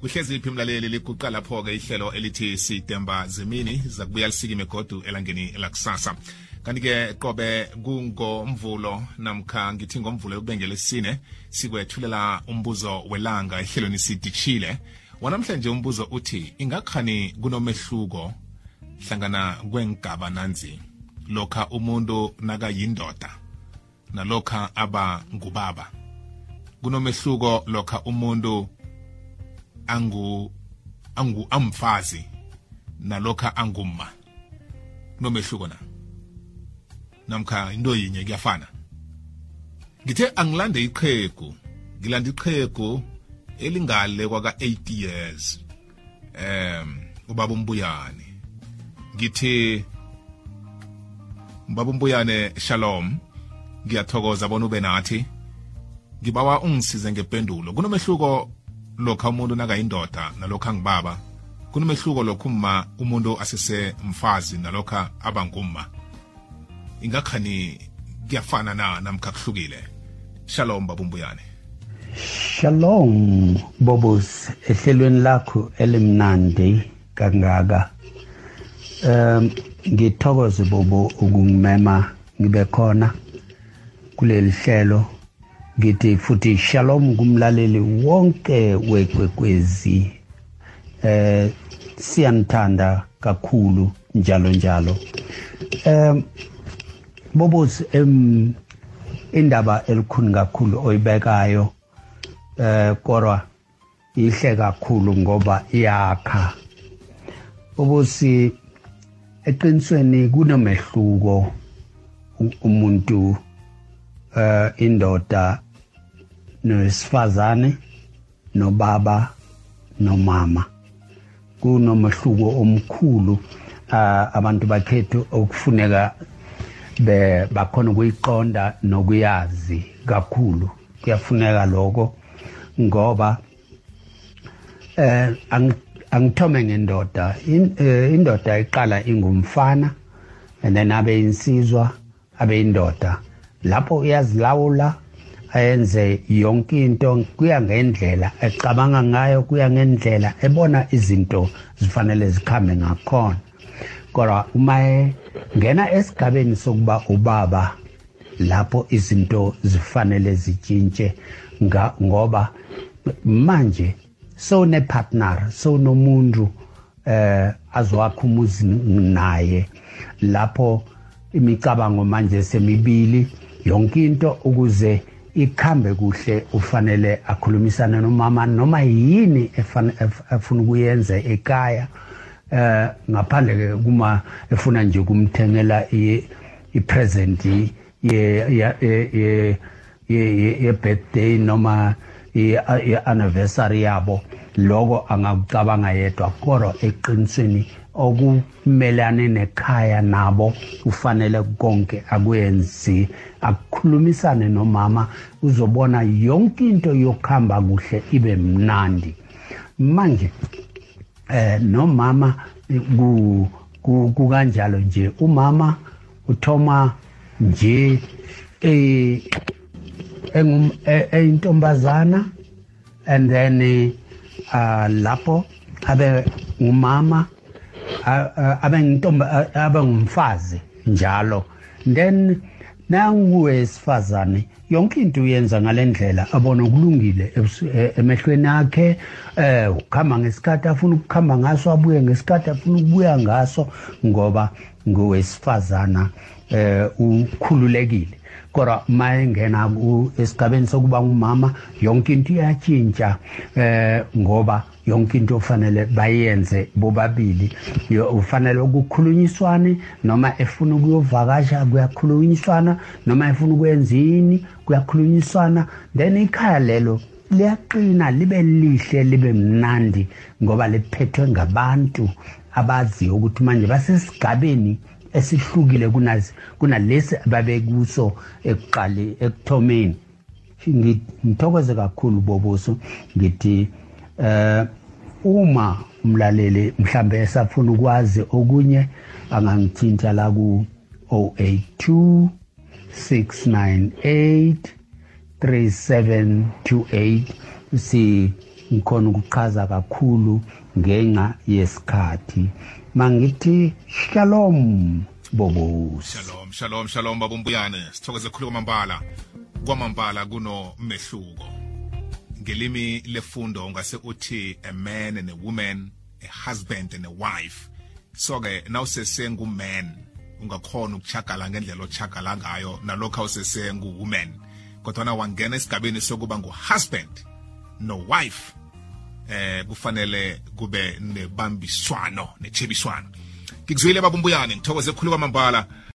kuhlezi iphi mlaleli liguqa lapho-ke ihlelo elithi sidemba zemini zakubuya lisikime godu elangeni lakusasa. Kanti-ke qobe kungomvulo namkha ngithi ngomvulo yokubengela esine sikwethulela umbuzo welanga ehlelweni sidikishile wanamhlanje umbuzo uthi ingakhani kunomehluko hlangana kwengaba nanzi? Lokha umuntu nakayindoda nalokha aba ngubaba kunomehluko lokha umuntu angu angu amfazi nalokha angumma. Kunomehluko na? Namkha into yinye kuyafana? Ngithe angilande iqhegu ngilanda iqhegu elingale kwaka 8 years um ubaba umbuyane. Ngithi mbaba umbuyane shalom. Ngiyathokoza bona ube nathi. Ngibawa ungisize ngempendulo kunomehluko lokha umuntu nakayindoda nalokho angibaba kunomehluko lokhu umma umuntu asese mfazi nalokho abangumma ingakhani kuyafana na namkha kuhlukile? Shalom babumbuyane shalom bobos ehlelweni lakho elimnandi kangaka. Um ngithokoze bobo ukungimema ngibe khona kuleli hlelo. Ngithi futhi shalom kumlaleli wonke wekwekwezi. Eh siyanthanda kakhulu njalo njalo. Um bobos em indaba elikhulu kakhulu oyibekayo eh kodwa ihle kakhulu ngoba iyakha. Ubusi eqinisweni kunomehluko umuntu eh indoda nowesifazane nobaba nomama. Kunomehluko omkhulu abantu bakhethu okufuneka bakhona ukuyiqonda nokuyazi kakhulu. Kuyafuneka lokho ngoba eh angithome ngendoda. Indoda iqala ingumfana and then abe insizwa abe indoda. Lapho uyazilawula ayenze yonke into kuya ngendlela ecabanga ngayo kuya ngendlela ebona izinto zifanele zikhambe ngakhona. Kodwa uma ngena esigabeni sokuba ubaba lapho izinto zifanele zitshintshe ngoba manje sowune partner sowunomuntu eh azowakha umuzi naye lapho imicabango manje semibili yonke into ukuze ikhambe kuhle ufanele akhulumisane nomama noma yini efuna ukuyenza ekhaya eh ngaphandle ke kuma efuna nje kumthengela i-present ye ye birthday noma i-anniversary yabo lokho angakucabanga yedwa kodwa eqinisweni okumelane nekhaya nabo kufanele konke akwenzi akukhulumisane nomama uzobona yonke into yokuhamba kuhle ibe mnandi. Manje eh nomama kukanjalo nje umama uthoma nje eh engum eyintombazana and then uh lapho abe ngumama abe ngintomba abe ngumfazi njalo. Then nanguwesifazane yonke into uyenza ngalendlela abona kulungile emehlweni akhe eh ukukhamba ngesikhathi afuna ukukhamba ngaso abuye ngesikhathi afuna ukubuya ngaso ngoba ngowesifazana eh ukhululekile. Kodwa uma engena esigabeni sokuba ngumama yonke into iyatshintsha eh ngoba yonke into ofanele bayenze bobabili. Ufanele ukukhulunyiswane noma efuna ukuyovakasha kuyakhulunyiswana noma efuna ukwenza yini kuyakhulunyiswana. Then ikhaya lelo liyaqina libe lihle libe mnandi ngoba liphethwe ngabantu abaziyo ukuthi manje basesigabeni esihlukile kunazi kunalesi ababekuso ekuqali ekuthomeni. Ngithokoze kakhulu bobuso ngithi eh uma umlaleli mhlambe esafuna ukwazi okunye angangithinta la ku 082 698 3728 si ngikhona ukuchaza kakhulu ngenxa yesikhathi. Mangithi shalom bobosi. Shalom shalom shalom babumbuyane sithokoze khulu kwamambala. Kwamambala kuno mehluko ngelimi lefundo ungase uthi a man and a woman a husband and a wife. So ke nawusesenguman ungakhona ukuchagala ngendlela ochagala ngayo nalokho awusesengu-woman kodwana wangena esigabeni sokuba ngu-husband no-wife eh kufanele kube nebambiswano nechebiswano ngikuzwile babumbuyane ngithokoze khulu kwamambala.